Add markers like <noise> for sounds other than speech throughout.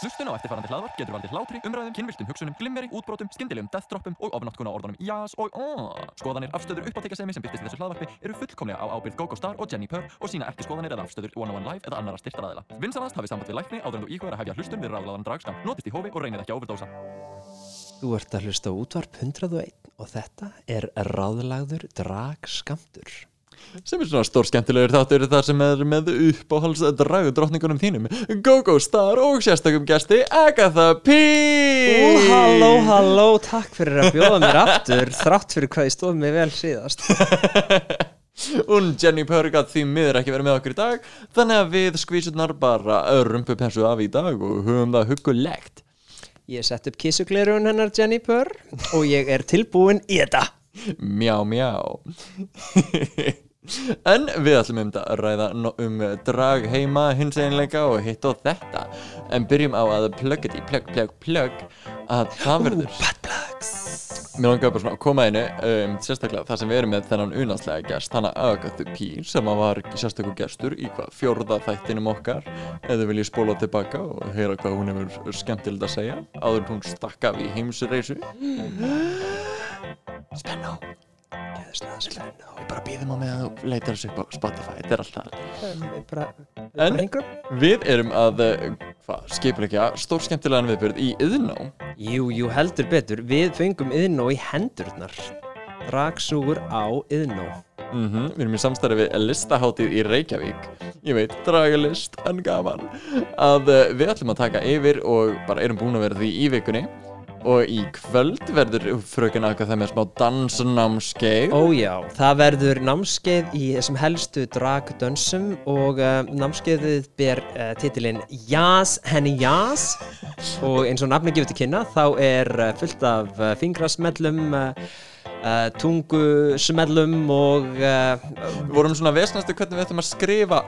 Hlustun á eftirfarandi hlaðvarp getur valdið hlátri, umræðum, kynviltum hugsunum, glimmeri, útbrotum, skyndilegum deathtroppum og ofnáttkuna orðunum jás og aaaah. Skoðanir, afstöður, uppáttekasemi sem byrtist í þessu hlaðvarpi eru fullkomlega á ábyrgð GóGó Star og Jenni Purr og sína ekki skoðanir eða afstöður One on One Live eða annara styrtaræðila. Vinsanast hafið samband við lækni áður en þú íhugar að hefja hlustun við ráðlaðan dragskam. Notist í hófi og reynið ekki að overdósa. Þú ert að hlusta á útvarp 101 og þetta er ráðlagður dragskamtur. Sem er svona stór skemmtilegur þáttur þar sem er með uppáhalds dragu drottningunum þínum GóGó Star og sérstökum gæsti Agatha P. Ó, halló, halló, takk fyrir að bjóða mér aftur, þrátt fyrir hvað ég stóð mig vel síðast. <laughs> Og Jenny Purr gat því miður ekki verið með okkur í dag Þannig að við skvísurnar bara rumpu pensu af í dag og höfum það huggulegt Ég sett upp kissuglerun hennar Jenny Purr og ég er tilbúin í þetta. Mjá, mjá <laughs> En við ætlum um þetta að ræða um drag heima, hins einleika og hitt og þetta En byrjum á að pluggeti, plugg, plugg, plugg að það verður Bad plugs. Mér langar bara svona að koma einu um, sérstaklega þar sem við erum með þennan unanslega gest hana Agatha P sem var sérstaklega gestur í hvað fjórða þættinum okkar eða viljið spóla tilbaka og heyra hvað hún hefur skemmtilegt að segja áður hún stakk af í heimsreisu Geðslega spennu. Við bara býðum á með að þú leitar þessu upp á Spotify þetta er alltaf Við bara, við En- bara. Við erum að uh, hvað, skipulegja stór skemmtilegan viðbjörð í Iðnó Jú, jú, heldur betur. Við fengum yðnó í hendurnar. Dragsúgur á yðnó. Mm Við erum í samstarfi við listaháttið í Reykjavík Ég veit, dragalist en gaman að uh, við ætlum að taka yfir og bara erum búin að vera því í vikunni og í kvöld verður fröken Agatha með smá dansnámskeið. Ó já, það verður námskeið í þessum helstu dragdönsum og uh, námskeiðið ber uh, titilinn Jazz henni Jazz og eins og nafni gefur til kynna þá er uh, fullt af fingrasmellum, uh, tungusmellum og uh, vorum svona vesnastu hvernig við ætlum að skrifa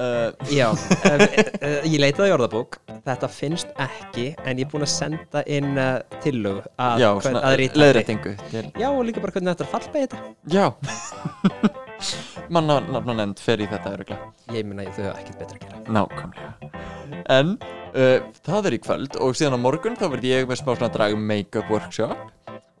uh, já, uh, uh, ég leitaði í orðabók, þetta finnst ekki en ég er búinn að senda inn uh, tillög að, Já, hvern- að ritandi. leðrættingu til- Já, og líka bara hvernig þetta er fallbeig þetta. Já <laughs> Manna nefnd fer í þetta öruglega Ég meina, þau hafa ekkert betra að gera. Nákvæmlega En það er í kvöld og síðan á morgun þá verð ég með smá svona drag make-up workshop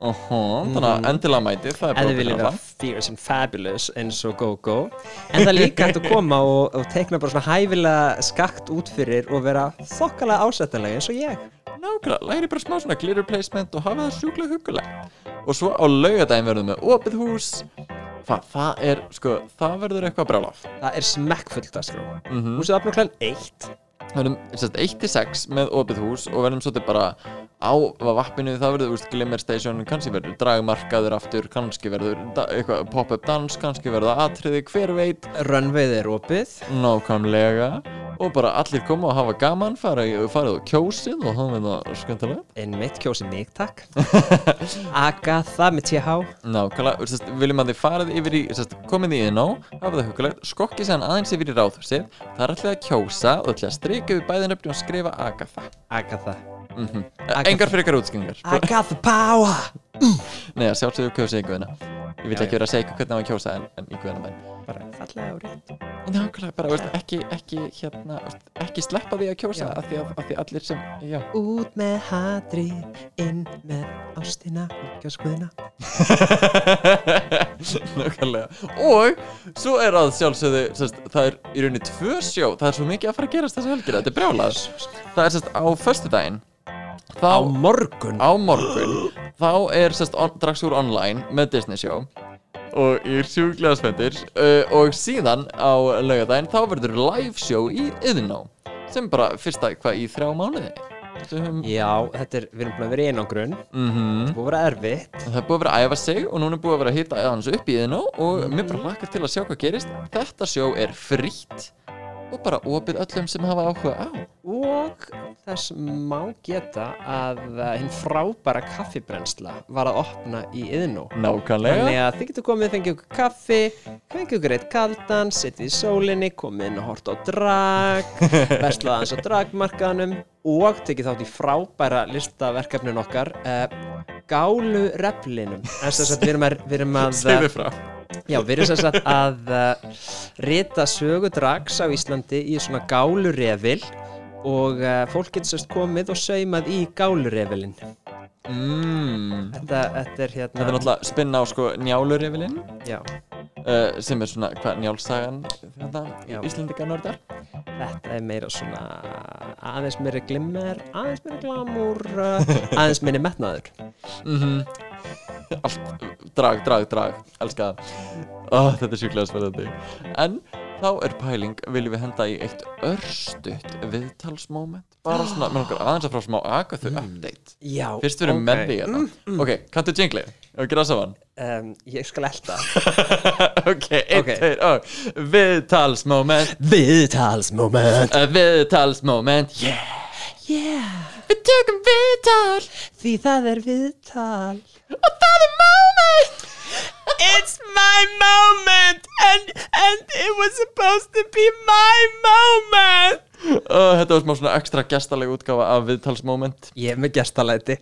uh Þannig að endilega mæti það er bara að vera fierce and fabulous eins og go-go. <laughs> En það er líka hægt að koma og, og teikna bara svona hæfilega skakt út fyrir og vera þokkalega ásættanlega eins og ég. Nákvæmlega, læri bara smá svona glitter placement og hafa það sjúklega huggulegt. Og svo á laugadaginn verðum við opið hús. Hvað, það er, sko, það verður eitthvað brjálað Það er smekkfullt að skrá mm Húsið opnur klæn eitt. Verðum sérst 1-6 með opið hús og verðum svolítið bara á vappinu það verður úst, glimmer station kannski verður dragmarkaður aftur kannski verður pop-up dans kannski verður atriði hver veit. Runwayð er opið. Nákvæmlega. Og bara allir koma og hafa gaman farið á kjósið og það verður það skemmtilega Einmitt kjósi mig takk. <laughs> Agatha með TH nákvæmlega, viljum að þið farið yfir í sérst, komið í inn á, hafa það hugulegt skokkið séðan aðeins yfir í ráðhúsið það er allir að kjósa og allir að strika við bæðin upp og skrifa Agatha. Agatha mm -hmm. Engar frekar útskynningar Agatha Power. Nei, að sjálfsögðu kjósa í guðina Ég vil ekki vera að segja hvernig að kjósa en, en í guðina menn Bara fallega og rétt Nákvæmlega, bara, veist, ekki, ekki, hérna, ekki sleppa því að kjósa af því, því allir sem, já. Út með hatrið, inn með ástina Kjóskuðina <laughs> Nákvæmlega. Og svo er að sjálfsögðu sest, Það er í rauninni tvö sjó. Það er svo mikið að fara að gerast þessu helgir Þetta er brjálað. Það er sest, á föstudaginn Þá, Á morgun. Á morgun. Þá er sest, on, dragsúr online með Disney show. Og ég er sjúklega spenntir uh, og síðan á laugadaginn þá verður live show í Iðnó. Sem bara fyrsta hvað í þrjá mánuði? Höfum Já, þetta er, við erum búin að vera í einangrun. Mm Búið að vera erfitt. Það er búið að vera að æfa sig og núna er búið að vera að hita aðeins upp í Iðnó og mér bara lakar til að sjá hvað gerist. Þetta sjó er frítt og bara opið öllum sem hafa áhuga á. Og þess má geta að uh, hinn frábæra kaffibrensla var að opna í yðnú Nákvæmlega. Þannig að þið getur komið, fengið ykkur kaffi, fengið ykkur eitt kaldan, sittið í sólinni, komið inn og hort á drag, <laughs> verslað aðeins á dragmarkaðanum og tekið þátt í frábæra listaverkefnin okkar, uh, gálu reflinum. Þess að við erum að, við erum að, frá já, við erum sem sagt að uh, rita sögu drags á Íslandi í svona gálu refil og uh, fólk getur sérst komið og saumað í gálurefilin mm. þetta, þetta er hérna Þetta er náttúrulega spinna á sko njálurifilinn já, uh, sem er svona, hvað, njálsagan þetta, Já. Íslendinga nördar. Þetta er meira svona aðeins meiri glimmer aðeins meiri glamúr uh, aðeins meiri metnaður. Mm Allt, drag, drag, drag, elska það. Oh, Þetta er sjúklega spennandi. En þá er pæling, viljum við henda í eitt örstutt viðtalsmoment? Bara svona, með okkur aðeins að frá smá agathu update. Já, Fyrst við erum ok. með því hérna. Ok, kanntu jingli? Og gera saman? Um, ég skal elta. <laughs> Ok, einn, Ok. tveir, og Viðtalsmoment. Viðtalsmoment. Uh, Viðtalsmoment. Yeah yeah, Við tökum viðtal. Því það er viðtal. Og það er moment It's my moment and, and it was supposed to be my moment. Uh, Þetta var smá svona ekstra gestaleg útgáfa af viðtalsmoment. Ég er með gestalæti.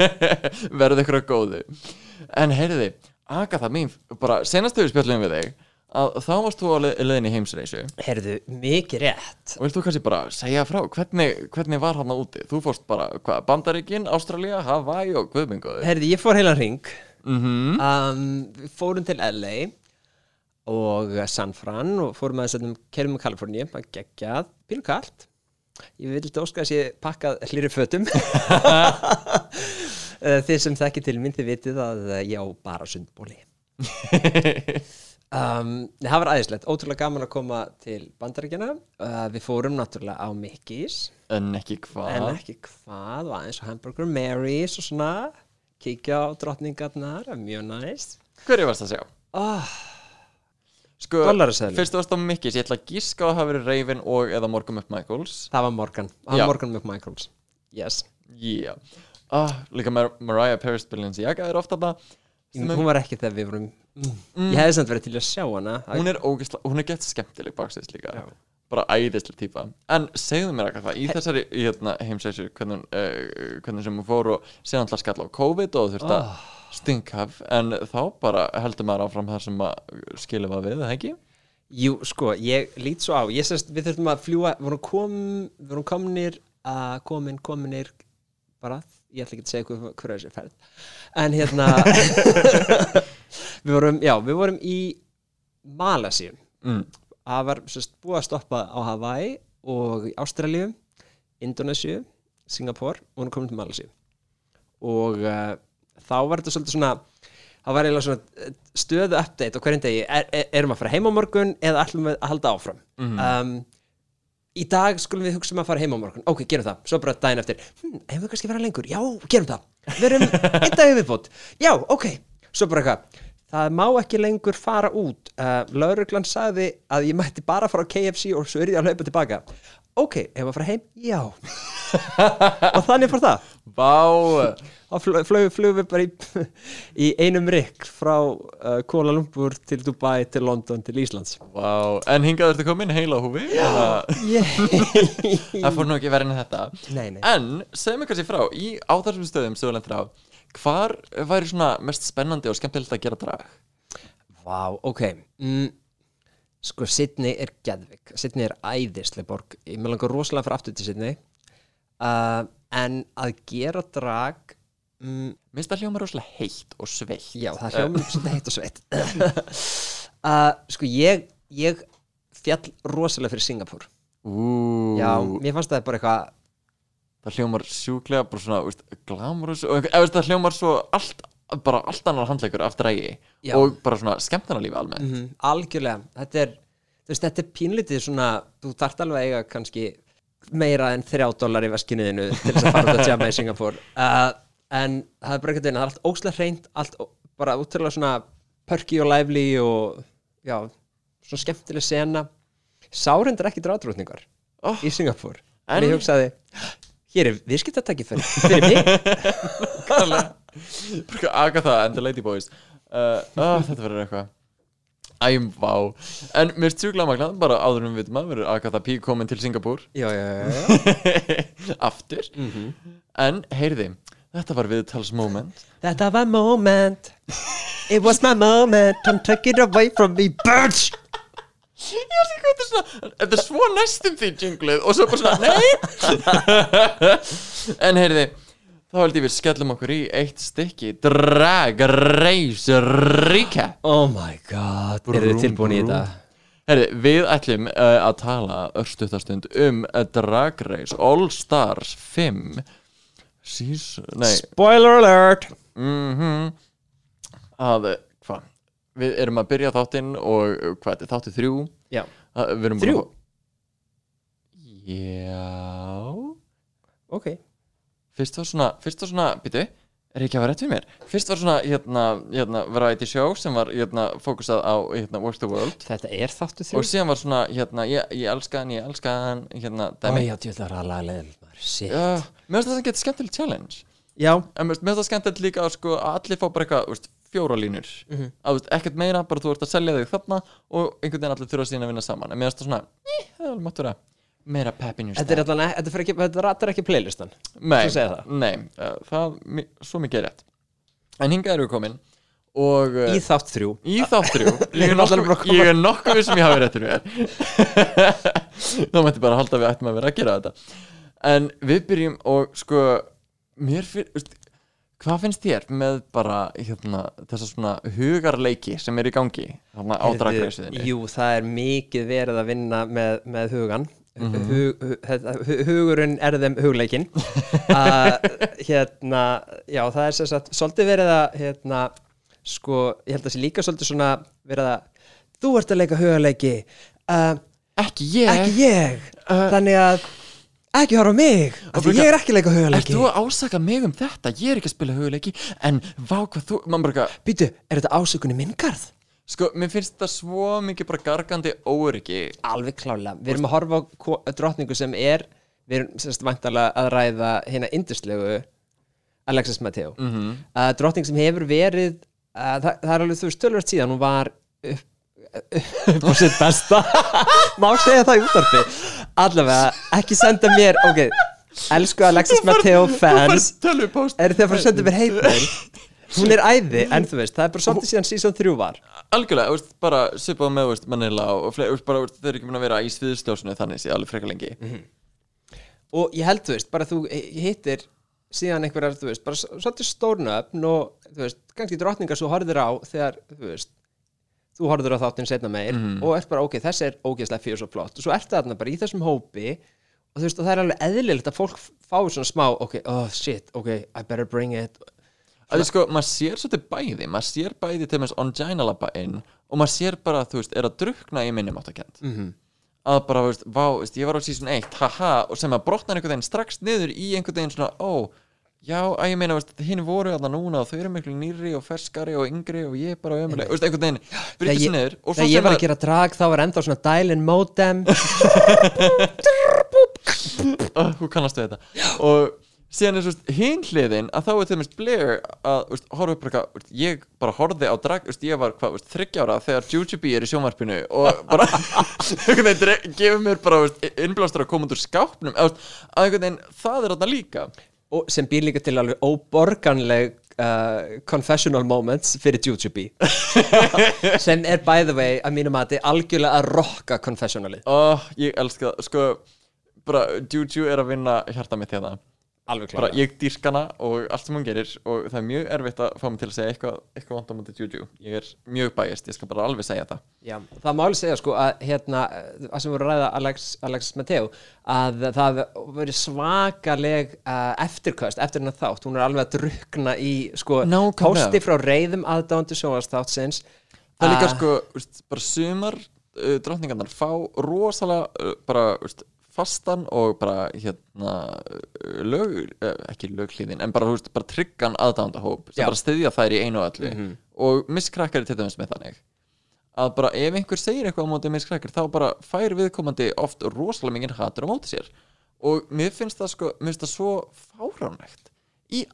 <laughs> Verðu ykkur að góðu. En heyrði, Agatha mín bara senast þegar við spjallum við þig að þá varst þú á leiðinni í heimsreisu. Herðu, mikið rétt. Og vilt þú kannski bara segja frá hvernig, hvernig var hann úti? Þú fórst bara, hvað, Bandaríkin, Ástralía, Hawaii og Guðbingoði Herðu, ég fór heilan ring mm um, Við fórum til LA og San Fran og fórum að þessum kerfum í Kaliforníu. Að geggjað, pínu kalt. Ég vildi óska að ég pakkað hlýri fötum. <laughs> Eh, Þið sem þekki til minn þið vitið að eh, ég á bara sundbóli um, Það var æðislegt, ótrúlega gaman að koma til bandaríkjana uh, Við fórum náttúrulega á Mickey's. En ekki en hvað ekki hvað. Og aðeins og Hamburger Mary's og svona kíkja á drottningarnar, mjög næst Hverju varst að sjá? oh, Sko, Dollaraseðli. fyrst þú varst á Mickey's, ég ætla að gíska að það hafi verið Raven og eða Morgan McMichaels. Það var Morgan, það var Morgan McMichaels. Yes, Já ah, Líka Mar Mariah Paris Balenciaga er ofta það hún var ekki þegar við vorum mm. Ég hefði samt verið til að sjá hana. Hún er ógisla, hún er gett skemmtileg baksins líka. Já. Bara æðislega típa En segðu mér eitthvað, í þessari hérna, heimsæsju hvernig, uh, hvernig sem hún fór og síðan alltaf skall á COVID og þurfti að oh, stinghaf En þá bara heldur maður áfram þar sem að skilja maður við, það ekki? Jú, sko, ég lít svo á ég sérst, Við þurfum að fljúa, við vorum, kom, við vorum komnir að komin, kominir bara, ég ætla ekki að segja hver, hver er þessi ferð en hérna <laughs> <laughs> við vorum, já, við vorum í Malasíum Mm. Það var sérst, búið að stoppa á Hawaii og í Ástralíu Indonésiu, Singapore og hún komin til Malasíu. Og uh, þá var þetta svolítið svona það var eiginlega svona stöðu update á hverjum degi, er, er, erum að fara heim á morgun eða ætlum við að halda áfram? Um, í dag skulum við hugsa um að fara heim á morgun. Ok, gerum það, svo bara daginn eftir. Hm, ef við kannski vera lengur, já, gerum það. Við erum <laughs> einn dag viðbót, já, ok. Svo bara eitthvað, það má ekki lengur fara út, uh, lauruglan sagði að ég mætti bara fara á KFC og svo er ég að hlaupa tilbaka. Ok, ef að fara heim, já. <laughs> Og þannig fór það. Vá, þá flög, flög, flög við bara í, í einum rikk frá uh, Kuala Lumpur til Dubai til London til Íslands. Vá. En hingað ertu komin heila húfi? Já. Yeah. <laughs> Það fór nú ekki verið en þetta. Nei, nei. En, segðu mig kannski frá, í, á þessum stöðum sem þú lendir á Hvar væri svona mest spennandi og skemmtilegt að gera drag? Vá, ok. Mm, Sko, Sydney er geðvik Sydney er æðisleg borg. Ég með langar rosalega fyrir aftur til Sydney. Uh, En að gera drag mm, Mér finnst það hljóma rosalega heitt og sveitt. Já, það hljóma svolítið <laughs> heitt og sveitt. <laughs> Uh, Sko, ég, ég fjall rosalega fyrir Singapur Ú, Já, mér fannst það bara eitthvað það hljómar sjúklega bara svona, veist, glamurus og einhver- veist, það hljómar svo allt bara allt annar handleikur af drægi Já. og bara svona skemmtana lífi almennt. Mm Algjörlega, þetta er þú veist, þetta er pínlítið svona þú þarft alveg að eiga kannski meira en þrjá dólar í veskinuðinu til þess að fara út að jamma í Singapur <laughs> uh, en það er bara ekkert einn það er allt óslega hreint, allt bara útrúlega svona perky og lively og já, svona skemmtileg sena. Sárendar ekki drátrótningar Oh, í Singapur en ég hugsaði hér er viðskiptatæki fyrir, fyrir mig <laughs> Agatha and the Ladyboys uh, uh, Þetta verður eitthvað. Æm, vá. En mér sjúklega magnað, bara áður en við vitum að verður Agatha P. komin til Singapúr. Já, já, já. <laughs> Aftur. En, heyrði, þetta var viðtalsmoment. Þetta var moment. It was my moment. Don't take it away from me, bitch ég er ekki hvað þetta er er svo næstum því jinglið og svo bara svona, nei. <laughs> En heyrði þá held ég við skellum okkur í eitt stykki. Drag Race Recap. Oh my god. Eru þið tilbúin í þetta? Herri, við ætlum uh, að tala örstuðastund um uh, Drag Race All Stars 5 Season, nei. Spoiler alert. Mm að, við erum að byrja þáttinn og uh, hvað þetta er þáttið þrjú? Já, að, við erum Þrjú? búin að Já. Ok. Fyrst var svona, fyrst var svona, býtu Er ekki að vera rétt fyrir mér? Fyrst var svona, hérna, hérna, variety show sem var, hérna, fókusað á, hérna, Work the World. Þetta er þáttu þrjú. Og síðan var svona, hérna, ég, ég elska hann, ég elska hann, hérna, Ó, já, djöðlar að laga leiðilegt maður. Shit. Já, mér finnst það sem getur skemmtileg challenge. Já, En mér finnst það skemmtilegt líka að sko að allir fá bara eitthvað, þú veist, fjóra línur að þú veist, ekkert meira, bara þú ert að selja þig þarna og einhvern veginn allir þurfa síðan að vinna saman. En mér finnst það svona, eh, það er alveg mátt vera meira pep in your þetta er Þetta, þetta ratar ekki playlistan Nei, það. nei, uh, það, svo mikið er rétt. En hingað erum við komin og uh, Í þátt þrjú. í <laughs> er að koma- ég er nokkuð við sem ég hafi réttur <laughs> þá mætti bara halda að við ættum að vera að gera þetta. En við byrjum og sko mér fyrir hvað finnst þér með bara hérna, þessa svona hugarleiki sem er í gangi þarna á Heyrðu, dragreisuðinni Jú, það er mikið verið að vinna með, með hugan Mhm. Hug, hu- þetta- hu- hugurinn er þeim hugleikin uh, <laughs> hérna, já það er sagt svolítið verið að hérna, sko, ég held að það sé líka svolítið svona verið að þú ert að leika hugaleiki uh, ekki ég. ekki ég. Uh, þannig að ekki horfa á mig af því ég er ekki leika Ert hugaleiki þú að ásaka mig um þetta? Ég er ekki að spila hugleiki En vá hvað þú, mann bara eitthvað býtu, er þetta ásökunni minn garð? Sko, mér finnst það svo mikið bara gargandi óryggi alveg klálega, við erum að horfa á ko- drottningu sem er við erum semst vantarlega að ræða hérna indislegu Alexis Mateo. Mm Mhm. uh, drottning sem hefur verið uh, það, það er alveg þú veist tölvöld síðan hún var upp, upp á sitt besta. <laughs> Má segja það í útvarpi allavega, ekki senda mér ok, elsku Alexis Mateo fans. eru þið að fara að senda mér heitmail hún er æði, en þú veist, það er bara svolítið síðan season 3 var. Algjörlega, þú veist, bara svipað með þú veist, Manila og fleiri, þú veist, bara þú veist, þau eru ekki búin að vera í sviðsljósinu þannig sé alveg frekar lengi. Og ég held, þú veist, bara þú hittir síðan einhverjar, þú veist, bara svolítið stórnöfn og, þú veist, kannski drottningar svo horfður á þegar, þú veist þú horfður á þáttinn setna meir og ert bara, ok, þessi er ógeðslega fyrir svo flott. Og svo ertu þarna bara í þessum hópi og þú veist, og það er alveg eðlilegt að fólk fái svona smá, ok, oh shit, ok, I better bring it. Að því sko, maður sér svolítið bæði maður sér bæði til með Ongina labba inn og maður sér bara, þú veist, er að drukna í minnum áttakend mm -hmm. að bara, þú veist, vá, veist, ég var á season 1 haha, og sem að brotnar einhvern veginn strax niður í einhvern veginn svona, ó já, að ég meina, hinn voru þarna núna og þau eru miklu nýri og ferskari og yngri og ég er bara ömuleg, veist, einhvern veginn niður og svo þegar ég var að gera drag þá var enda svona dial-in modem uh, <laughs> þú kannast við þetta. Og síðan er svo veist, hinn hliðin að þá er til dæmis Blair að upp bara veist, ég bara horfði á drag veist, ég var hvað, þryggjára þegar Jujubee er í sjónvarpinu og bara <laughs> gefur mér bara innblástur að koma út úr skápnum að það er þarna líka sem býr líka til alveg óborganleg uh, confessional moments fyrir Jujubee. <laughs> Sem er by the way að mínum að algjörlega að rocka confessionalið oh, ég elska það, sko bara Juju er að vinna hjarta mitt hérna bara ég dýrk hana og allt sem hún gerir og það er mjög erfitt að fá mig til að segja eitthvað, eitthvað vant á mútið Juju ég er mjög bæjast, ég skal bara alveg segja það Já, það má alveg segja sko að hérna, að sem voru að ræða Alex, Alex Mateo að það verið svakaleg uh, eftirköst eftir hennar þátt, hún er alveg að drukna í sko Nákvæmlega. pósti frá reyðum aðdándu sjónvastáttsins það er líka Ah. sko, bara sumar uh, drottningarnar fá rosalega uh, bara, veist, fastan og bara hérna lög, uh, ekki löglíðin en bara, veist, bara tryggan aðdándahóp sem Já. bara styðja þær í einu og öllu Mhm. og miskrakkar er til dæmis með þannig að bara ef einhver segir eitthvað á móti miskrakkar þá bara fær viðkomandi oft rosalega mikið hatur á móti sér og mér finnst það sko, mér finnst það svo fáránlegt í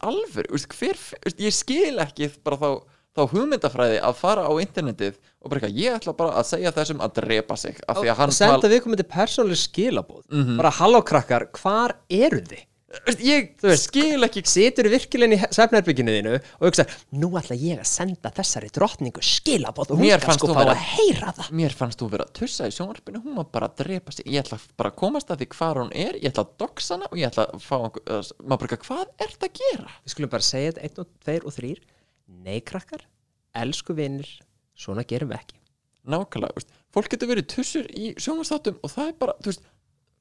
veist, hver, ég skil ekki bara þá, þá hugmyndafræði að fara á internetið og bara eitthvað, ég ætla bara að segja þessum að drepa sig af því að og hann senda viðkomandi persónuleg skilabóð bara halló krakkar, hvar eru þið? Ég veist, skil ekki Situr virkilega í svefnherbygginu þínu og hugsa, nú ætla ég að senda þessari drottningu skilabóð og hún fannst sko fá að heyra það. Mér fannst þú vera að tussa í sjónvarpinu Hún var bara að drepa sig. Ég ætla bara að komast að því hvar hún er Ég ætla að doxa hana og ég ætla að fá Maður bara, hvað er þetta að gera? Við skulum bara segja þetta einn og tveir og þrýr Nei krakkar, elsku vinnir svona gerum við ekki. Nákvæmlega, veist, fólk getur verið tussur í sjónvarstáttum og það er bara, veist,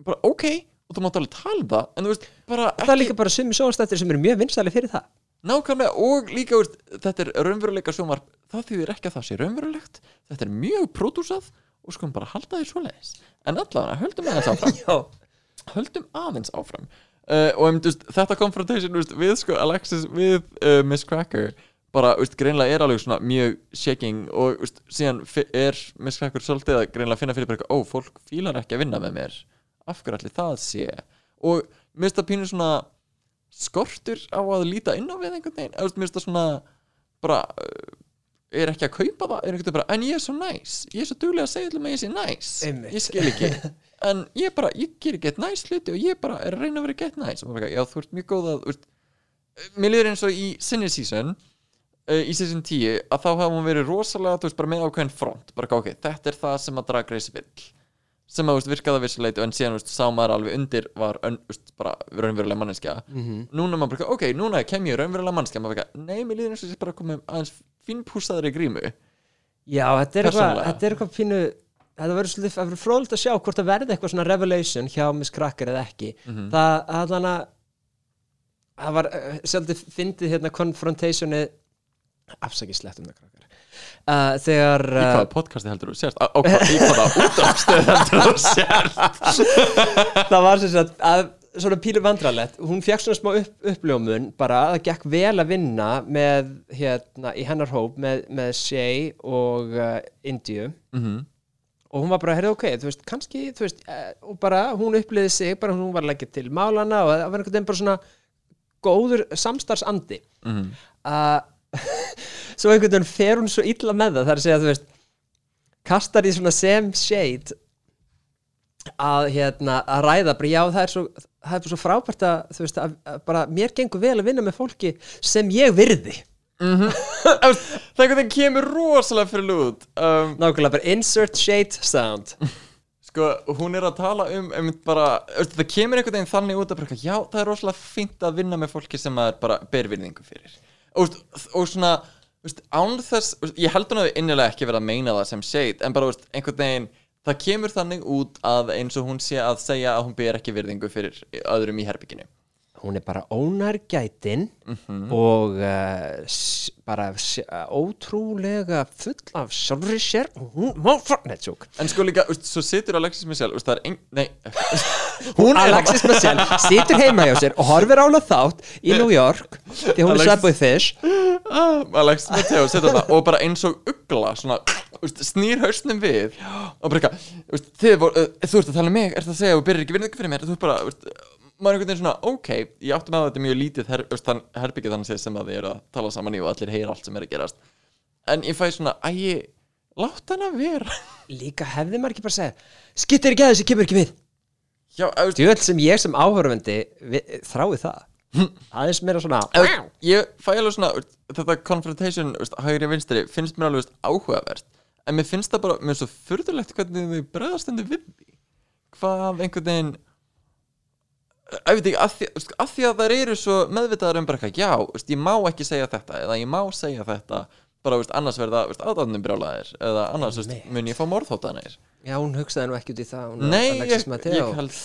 bara ok og þú mátt alveg tala um það en þú veist, bara Það er líka bara sumi sjónastættir sem eru mjög vinsæli fyrir það. Nákvæmlega og líka, veist, þetta er raunveruleika sjónvarp það þýðir ekki að það sé raunverulegt þetta er mjög pródúsað og skulum bara halda því svoleiðis. En allavega, höldum aðeins <laughs> áfram. Já, höldum aðeins áfram. Uh, og um, veist, þetta confrontation veist, við sko Alexis við uh, Miss Cracker bara veist, greinlega er alveg svona mjög shaking og veist, síðan er Miss Cracker svolítið að greinlega finna fyrir bara eitthvað, ó, fólk fílar ekki að vinna með mér. Af hverju allir það sé? Og mér finnst það pínu svona skortur á að líta inn á við einhvern veginn, veist, mér finnst það svona bara er ekki að kaupa það, er einhvern veginn bara en ég er svo næs, ég er svo duglega að segja allum að ég sé næs ég skil ekki. <laughs> En ég bara, ég ger gett næs hluti og ég bara er að reyna að vera gett næs og bara, já, þú ert mjög góð að úst, mér í season uh, í season 10 að þá hafa hún verið rosalega, veist, með ákveðin front. Bara, ok, þetta er það sem að Drag Race vill. Sem að, veist, virkaði að vissuleiti en síðan, veist, sá maður alveg undir var, ön, bara raunverulega manneskja. Núna maður bara, ok, núna kem ég raunverulega manneskja. Maður bara, nei, mér líður eins og ég sé bara komið aðeins fínpúsaðri grímu. Já þetta er eitthvað þetta er eitthvað pínu þetta verður svolítið, það fróðilegt að sjá hvort það verði eitthvað svona revelation hjá Miss Cracker eða ekki. Mhm. það, allan að það var uh, svolítið fyndið hérna confrontationið afsakið slett um það krakkar. Uh, þegar í hvaða uh, podcasti heldur þú sérst? Á, á, í hvaða <laughs> útdrafstöð heldur þú sérst? Það var sem sagt að svona pílu vandralett hún fekk svona smá upp, uppljómun bara að það gekk vel að vinna með hérna í hennar hóp með, með Shay og uh, Indíu Mhm. og hún var bara, heyrðu ok, þú veist, kannski þú veist, eh, og bara hún uppliði sig bara hún var að leggja til málana og það var einhvern veginn bara svona góður samstarfsandi. Að <laughs> svo einhvern veginn fer hún svo illa með það það er að segja, þú veist kastar í svona sem shade að hérna að ræða bara já það er svo, það er bara svo frábært að þú veist að, að bara mér gengur vel að vinna með fólki sem ég virði. <laughs> Það einhvern veginn kemur rosalega fyrir lút um, nákvæmlega bara insert shade sound. <laughs> Sko, hún er að tala um, um bara, það kemur einhvern veginn þannig út að bara, já, það er rosalega fínt að vinna með fólki sem maður bara ber virðingu fyrir og, og svona veist, án þess, veist, ég held hún að innilega ekki verið að meina það sem shade, en bara veist, einhvern veginn, það kemur þannig út að eins og hún sé að segja að hún ber ekki virðingu fyrir öðrum í herbygginu hún er bara ónærgætin Mhm. og uh, bara ótrúlega full af sjálfri sér og hún má farnetsjúk en sko líka, veist, svo situr Alexis það er ein, nei. <laughs> Hún er Alexis Michelle situr heima hjá sér og horfir ála þátt í New York því hún er Alexis- Subway Fish. Ah, Alex Mateo situr þarna og bara eins og ugla svona, úst, snýr hausnum við og bara eitthvað úst, uh, þú ert að tala um mig, ert að segja og byrjar ekki virðingu fyrir mér, þú ert bara úst, maður er einhvern veginn svona, ok, ég átti með að þetta er mjög lítið her, þann, herbyggið þannig sem að þið eru að tala saman í og allir heyra allt sem er að gerast. En ég fæ svona, æ, látt hann að vera. <laughs> Líka hefði maður ekki bara að segja skittir ekki að þessi kemur ekki við. Djöld sem ég sem áhörfundi þrái það. <laughs> Aðeins meira svona Ef- ég fæ alveg svona þetta confrontation, hægri vinstri finnst mér alveg áhugavert. En mér finnst það bara, mér er svo furðulegt hvernig þau bregðast undir við hvað einhvern veginn ég að því, að því að þær eru svo meðvitaðar um bara eitthvað, já, úst, ég má ekki segja þetta eða ég má segja þetta bara, úst, annars verða aðdáðnum brjálæðir eða annars Einmitt. mun ég fá morðhóttanir já hún hugsaði nú ekki út í það nei, ég, ég held,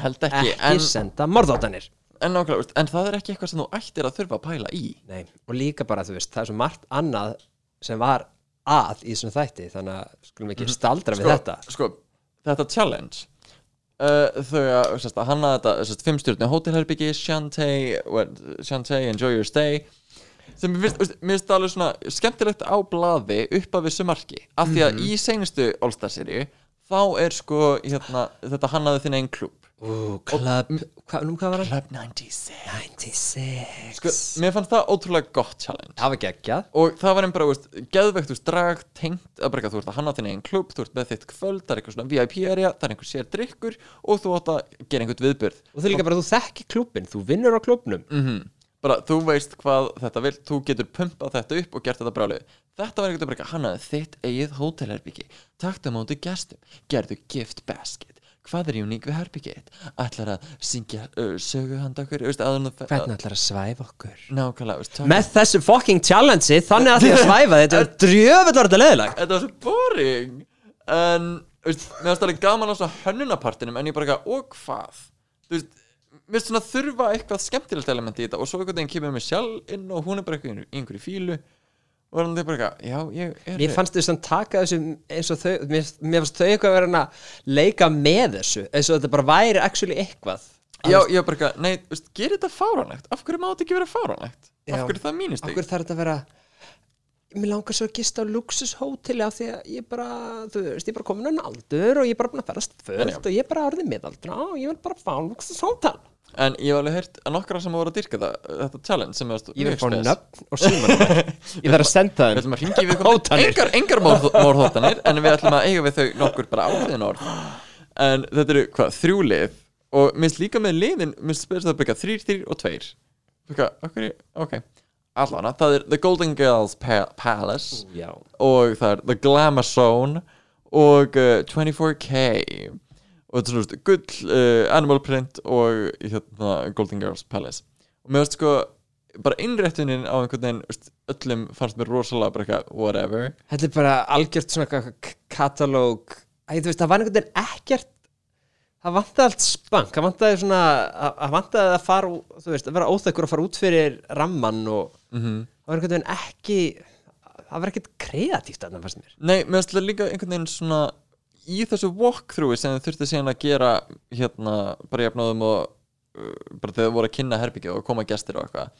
held ekki, ekki, en, senda morðóttanir en, en það er ekki eitthvað sem þú ættir að þurfa að pæla í. Nei, og líka bara, þú veist, það er svo margt annað sem var að í þessum þætti þannig að skulum ekki staldra við þetta. sko, þetta challenge uh, þau að, sérst, að hanna þetta sérst, fimm stjórni hótelherbyggi Shantae, well, Shantae, enjoy your stay. Sem mér finnst, alveg svona skemmtilegt á blaði upp að vissu marki. Af því að í seinustu All-Star seríu þá er sko hérna, þetta hannaði þinn einn klúb Ú, Club, hva, nú? Club 96 96 sko, mér fannst það ótrúlega gott challenge. Það var geggjað. Og það var einn bara, veist, geðvegt, veist, drag tengt að eitthvað, þú ert að hanna þinn eigin klubb, þú ert með þitt kvöld það er eitthvað svona VIP-area, það er einhver sér drikkur og þú átt að gera einhvern viðbyrð Og þú líka bara, þú þekki klúbbin, þú vinnur á klúbbnum. Mm bara, þú veist hvað þetta vil þú getur pumpað þetta upp og gert þetta brálið þetta var einhvern veginn, hann hafði þitt eigið hótelherbyggi, taktu á móti gestum. Gerðu gift basket hvað er uník við herbyggið ætlar að syngja uh, sögu handa okkur? Þú fer- Hvernig ætlar að svæfa okkur? nákvæmlega, veist, takk- Með þessu fucking challenge þannig að því að svæfa þetta er <laughs> drjöfull var þetta var svo boring. En veist, mér finnst alveg gaman á svona hönnunapartinum en ég bara eitthvað, og hvað? Þú veist, mér finnst svona þurfa eitthvað skemmtilegt element í þetta og svo einhvern veginn kemur mér sjálf inn og hún er bara einhverju fílu og þannig er bara eitthvað, já, ég er Mér fannst þau sem taka þessu eins og þau mér, mér fannst þau eitthvað að vera að leika með þessu eins og þetta bara væri actually eitthvað. Já, ég er bara eitthvað, nei, veist, gerir þetta fáránlegt? Af hverju má þetta ekki vera fáránlegt? Af hverju er það mínist Okkur þarf þetta að vera Mér langar svo að gista á luxushóteli af því að ég bara, þú veist, ég er bara komin á aldur og ég er bara búin að ferast fullt og ég er bara orðið miðaldra og ég vil bara fá luxushótel en ég hef alveg heyrt að nokkra sem voru að dyrka það, þetta challenge sem er Ég vil fá nöfn og símanúmer <laughs> Ég þarf að senda Við þeim ætlum að ringi við engar, engar mórhóttanir <laughs> en við ætlum að eiga við þau nokkur bara ákveðin orð. En þetta eru hvað, þrjú lið? Og minnst líka með liðin minnst spyrst það byggja þrýr, þrýr og tveir. Okkur, ok. Allavega, það er The Golden Girls pa Palace Já, og það er The Glamour Zone og uh, 24K og þetta er svona veist, gull, uh, Animal Print og hérna, Golden Girls Palace. Og mér veist sko bara innréttunin á einhvern veginn veist, öllum fannst mér rosalega bara eitthvað whatever. Þetta er bara algjört svona eitthvað katalóg. Æ, veist, það var einhvern veginn ekkert það vantaði allt spank það vantaði svona, að- það vantaði að fara þú veist, að vera óþekkur að fara út fyrir ramman og mm það var einhvern veginn ekki það var ekkert kreatíft þarna fannst mér. Nei, mér það líka einhvern veginn svona í þessu walkthroughi sem þið þurftu síðan að gera hérna bara jafnáðum og uh, bara þegar þið voru að kynna herbyggja og koma gestir og eitthvað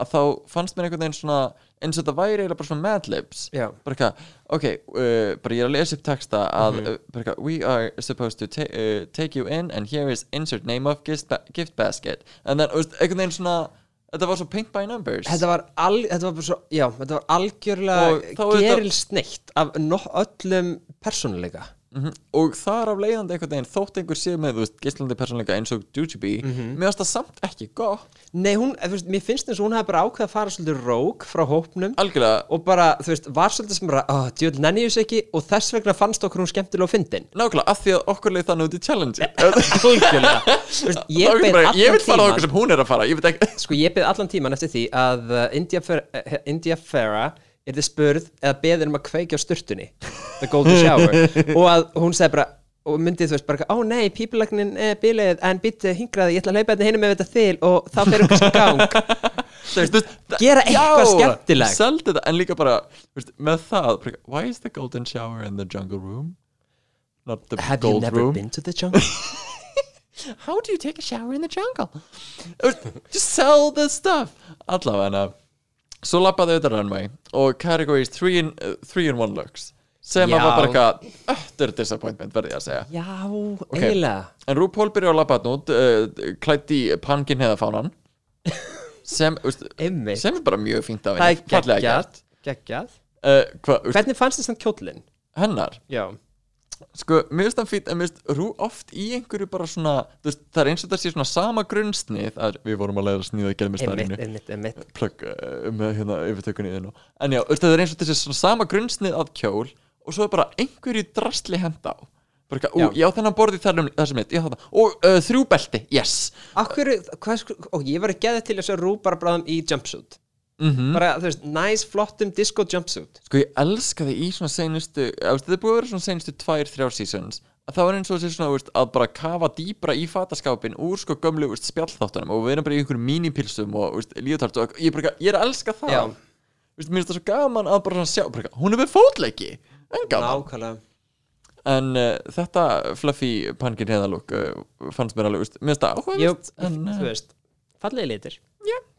að þá fannst mér einhvern veginn svona eins og þetta væri eiginlega bara svona madlibs bara eitthvað, ok, uh, bara ég er að lesa upp texta að, uh, bara eitthvað, we are supposed to ta uh, take you in and here is insert name of gift, ba gift basket. Then, þú veist, einhvern veginn svona þetta var svo paint by numbers. Þetta var, al, þetta var svo, já, þetta var algjörlega er gerilsneitt af öllum persónuleika mm og þar af leiðandi einhvern veginn þótt einhver sé með, þú veist, gíslandi persónleika eins og Jujubee, mér finnst það samt ekki gott. Nei, hún, veist, mér finnst eins og hún hefði bara ákveð að fara svolítið rók frá hópnum. Algjörlega, og bara, þú veist, var svolítið sem bara oh, djöld nenni ég þessu ekki. Og þess vegna fannst okkur hún skemmtilega og fyndin. Nákvæmlega, af því að okkur leið þannig út í challenge. <laughs> Algjörlega. <laughs> Veist, ég, vil allan tíman að Sko, ég beið allan tíman eftir því að uh, India, Fer uh, India Farah er þið spurð eða beðir um að kveikja á sturtunni The Golden Shower <laughs> og að hún segi bara og myndið þú veist bara, ó nei, pípulagnin er bilið en byttu hingraði, ég ætla að hlaupa þetta hinum með þetta þil og þá fyrir kannski í gang. <laughs> Þú veist, gera eitthvað skemmtilegt. seldi þetta, en líka bara veist, með það, bara, why is the golden shower in the jungle room? Not the Have you gold never room. been to the jungle? <laughs> how do you take a shower in the jungle? Just sell the stuff. Allavega svo lappaði auðvitað runway og categories 3 in, uh, three in 1 looks. Sem Já. að var bara eitthvað öttur disappointment verði ég að segja. Já, eiginlega. En RuPaul byrjar að lappa þarna út uh, klætt í pankin heða fánan. Sem, veist, Einmitt. sem er bara mjög fínt af Það henni er fallega geggjað gert. Geggjað. Uh, hva, veist, Hvernig fannst þið samt kjólinn? hennar? Já sko, mér finnst það fínt en mér finnst Rú oft í einhverju bara svona veist, það er eins og það sé svona sama grunnsnið að við vorum að leiða að sníða að gera með Einmitt, starinu einmitt, einmitt. Plugg uh, með hérna yfirtökunni þinn en já, það er eins og þessi svona sama grunnsnið að kjól og svo er bara einhverju drastli henda á. Bara ú, Já. þennan borði þar um þessum mitt, þetta og uh, þrjú belti, yes. Akkur, hvað og ég var að geða til þess að rú bara bráðum í jumpsuit mm bara, þú veist, nice, flottum disco jumpsuit. Sko ég elska þið í svona þetta er búið að vera svona tvær, þrjár seasons. Að það var eins og þessi svona veist, að bara kafa dýbra í fataskápin úr sko gömlu veist, spjallþáttunum og við erum bara í einhverjum mínipilsum og veist, líðutart og ég, bara, ég er að elska það. Já. mér finnst það svo gaman að bara sjá bara, hún er með fótleiki. En gaman. Nákvæmlega. En uh, þetta fluffy pankin heðalúk uh, fannst mér alveg, mér finnst það Jú, áhugavert en þú uh, veist, fallegi it's fun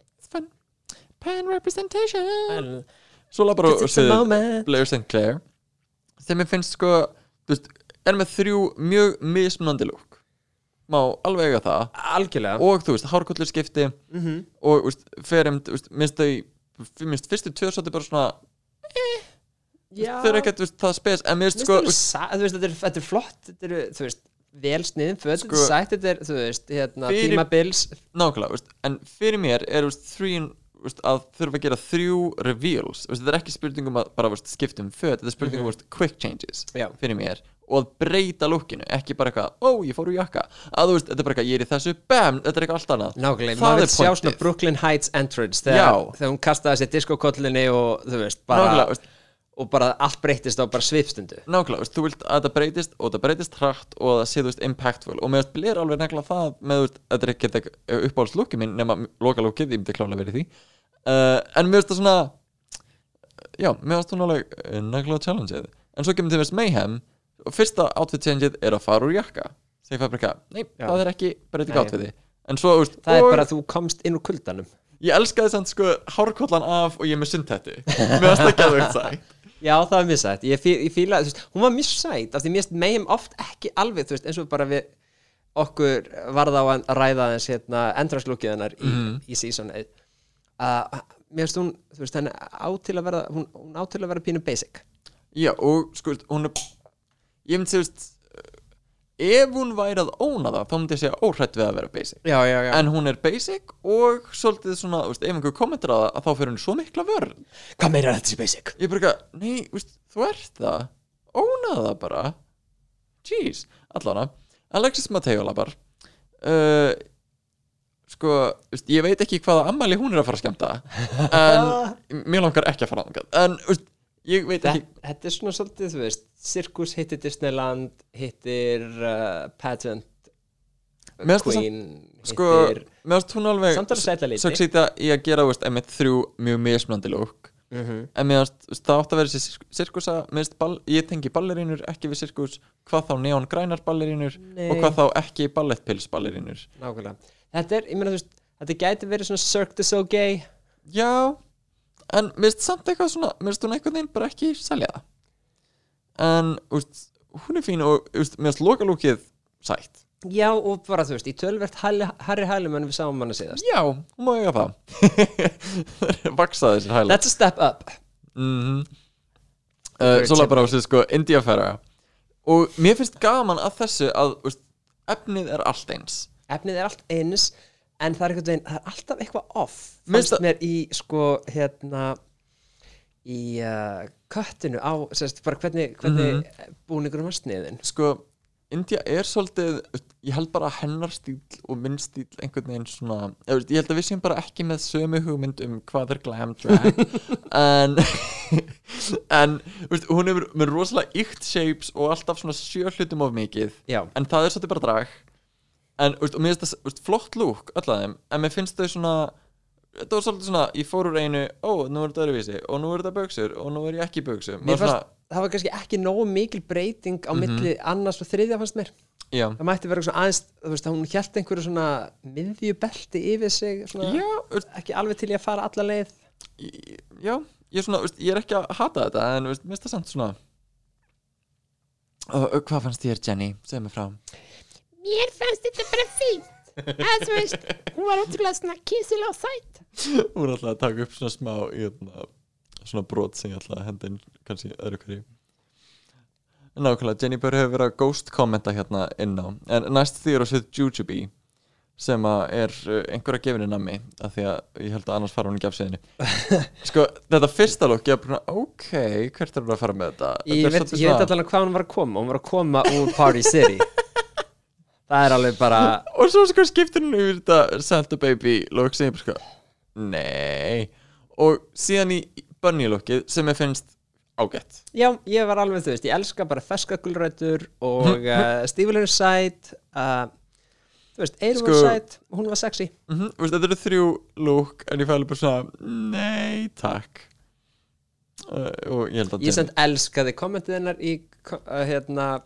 pan representation. En- svo laði bara. Blair St. Clair sem ég finnst sko veist, er með þrjú mjög mismunandi lúk má alveg eiga það. Algjörlega. Og þú veist, hárkollir skipti mm og þú veist, ferum, þú veist, minnst þau minnst fyrstu svolítið bara svona Já, þau eru ekkert, það spes. En minnst Mér sko, þetta er, þetta er flott þetta er, þú veist, vel sniðin föt Sko, þetta er sætt, þetta er, þú veist, hérna, fyrir- tímabils. Nákvæmlega, en fyrir mér er, þú að þurfa að gera þrjú reveals, þetta er ekki spurning um að bara, þú veist, skipta um föt, þetta er spurning um, veist, quick changes Já. fyrir mér og að breyta lukkinu, ekki bara eitthvað ó, ég fór úr jakka, að þú veist, þetta er bara eitthvað ég er í þessu, bam, þetta er eitthvað allt annað. Nákvæmlega, maður vil sjá svona Brooklyn Heights entrance þegar, þegar hún kastaði sér diskokollinni og þú veist, bara nákvæmlega, og bara allt breyttist á bara svipstundu. Nákvæmlega, þú vilt að þetta breytist og þetta breytist hratt og það sé, þú veist, impactful. Og mér blir alveg nefnilega það með, þú veist, þetta er ekki uppáhalds lukki minn nema loka lukkið, ég myndi klálega verið því. Uh, en mér finnst það svona já, mér finnst það alveg uh, nefnilega challengeið, en svo kemur til veist Mayhem og fyrsta outfit changeið er að fara úr jakka. Bara ekki, nei, Já. það er ekki breyting Nei. outfiti en svo, þú veist, Það er og bara að þú komst inn úr kuldanum. Ég elskaði samt sko hárkollan af og ég er með sundtættu mér finnst það geðvegt sætt Já, það var mjög sætt, ég, fí, ég fíla, þú veist, hún var mjög sætt af því mér meðum oft ekki alveg, þú veist, eins og bara við okkur varða á að ræða þess hérna, endrarslúkið hennar í, Mhm. í seasonið að mér finnst hún, þú veist, henni á til að vera hún, hún á til að vera pínu basic. Já, og sko, hún er ég myndi segja, veist ef hún væri að óna það, þá myndi ég segja óhrætt við að vera basic, Já, já, já. En hún er basic og svolítið svona, veist, ef einhver kommentar á það að þá fyrir hún svo mikla vörn. Hvað meira er þetta sé basic? ég bara nei, veist, þú ert það. Óna það bara. Jeez, allana Alexis Mateo labar uh, sko, veist, ég veit ekki hvaða ammali hún er að fara að skemmta en <laughs> mér langar ekki að fara að en, veist, ég veit ekki. Þetta, er svona svolítið, þú veist Circus hittir Disneyland hittir uh, Pageant Queen sko, hittir finnst hún alveg Samt alveg sætla liti. succeeda í að gera, veist, einmitt þrjú mjög mismunandi lúk Mhm. en mér finnst, þú veist, það átt að vera þessi sirkusa, ball, ég tengi ballerínur ekki við sirkus, hvað þá neongrænar ballerínur og hvað þá ekki ballettpils ballerínur. Nákvæmlega. Þetta er, ég meina, þú veist Þetta gæti verið svona Cirque du Soleil. Já, en mér finnst samt eitthvað svona, mér finnst hún einhvern veginn bara ekki selja það. En, veist, hún er fín og, finnst lokalúkið sætt. Já, og bara, þú veist, í tölvert Harry, Harry Hælumann við sáum hana síðast. Já, hún má eiga það. <laughs> Vaksa þessir hæla That's a step up. Mm uh, Svo lappar á sig sko Indiafæra Og mér finnst gaman að þessu að veist, efnið er allt eins. Efnið er allt eins En það er veginn, það er alltaf eitthvað off Fannst mér í, sko, hérna Í uh, köttinu á, sérst, hvernig, hvernig Mhm. búningurum var sniðin Sko, India er svolítið Ég held bara hennar stíl og minn stíl einhvern veginn svona ég, ég held að við séum bara ekki með sömu hugmynd um hvað er glam drag <laughs> En En veist, hún hefur með rosalega ykt shapes og alltaf svona sjö hlutum of mikið Já, en það er svolítið bara drag en veist, og mér finnst það veist, flott lúk öll að þeim, en mér finnst þau svona þetta var svolítið svona, ég fór úr einu ó, nú er þetta öðruvísi, og nú er þetta böksur og nú er ég ekki fannst það var kannski ekki nógu mikil breyting á Mhm. milli annars og þriðja fannst mér. Já, það mætti vera svona aðeins, þú veist, hún hjælt einhverju svona miðjubelti yfir sig svona, já, ekki alveg til í að fara alla leið. Ég- já ég er svona, veist, ég er ekki að hata þetta en mér finnst það samt svona og hvað fannst þér Jenny, segð mér frá Mér fannst þetta bara fínt. Að þú veist, hún var ótrúlega svona kísilega og sætt hún er alltaf að taka upp svona smá jötna, svona brot sem ég ætla að henda inn kannski öðru hverju. Nákvæmlega, Jenny Burr hefur verið að ghost kommenta hérna inn á. En næst því er á svið Jujubee sem að er uh, einhverja gefinu nammi af því að ég held að annars fara hún ekki af sviðinu sko, þetta fyrsta lók ég er bara, ok, hvert er hún að fara með þetta? Ég Þetta veit, ég veit allan hvað hún var að koma. Hún var að koma úr Party City <laughs> það er alveg bara og svo sko skiptir hún yfir þetta Santa Baby lók sem ég bara sko nei. Og síðan í Bunny lókið sem ég finnst ágætt. Já, ég var alveg, þú veist, ég elska bara ferska gulrætur og <laughs> uh, er sæt uh, þú veist, Sko- var sæt og hún var sexy. Mm -hmm, veist, þetta eru þrjú lúk en ég fæli bara svona nei takk. Uh, og ég held að ég send elskaði kommentið hennar í uh, hérna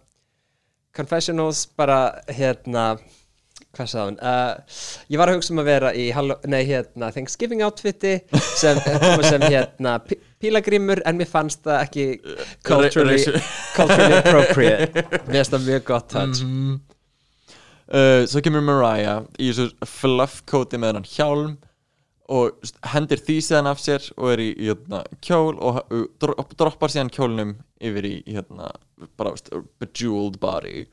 confessionals bara hérna hvað sagði hún? Uh, ég var að hugsa um að vera í Hallo nei, hérna, Thanksgiving outfiti sem, sem hérna pí- pílagrímur en mér fannst það ekki culturally, Ra- culturally <laughs> appropriate. Mér finnst það mjög gott touch. Mhm. uh, svo kemur Mariah í þessu fluffkóti með hennan hjálm og hendir því síðan af sér og er í, í hérna, kjól og dro- droppar síðan kjólnum yfir í hérna, bara bejeweled body.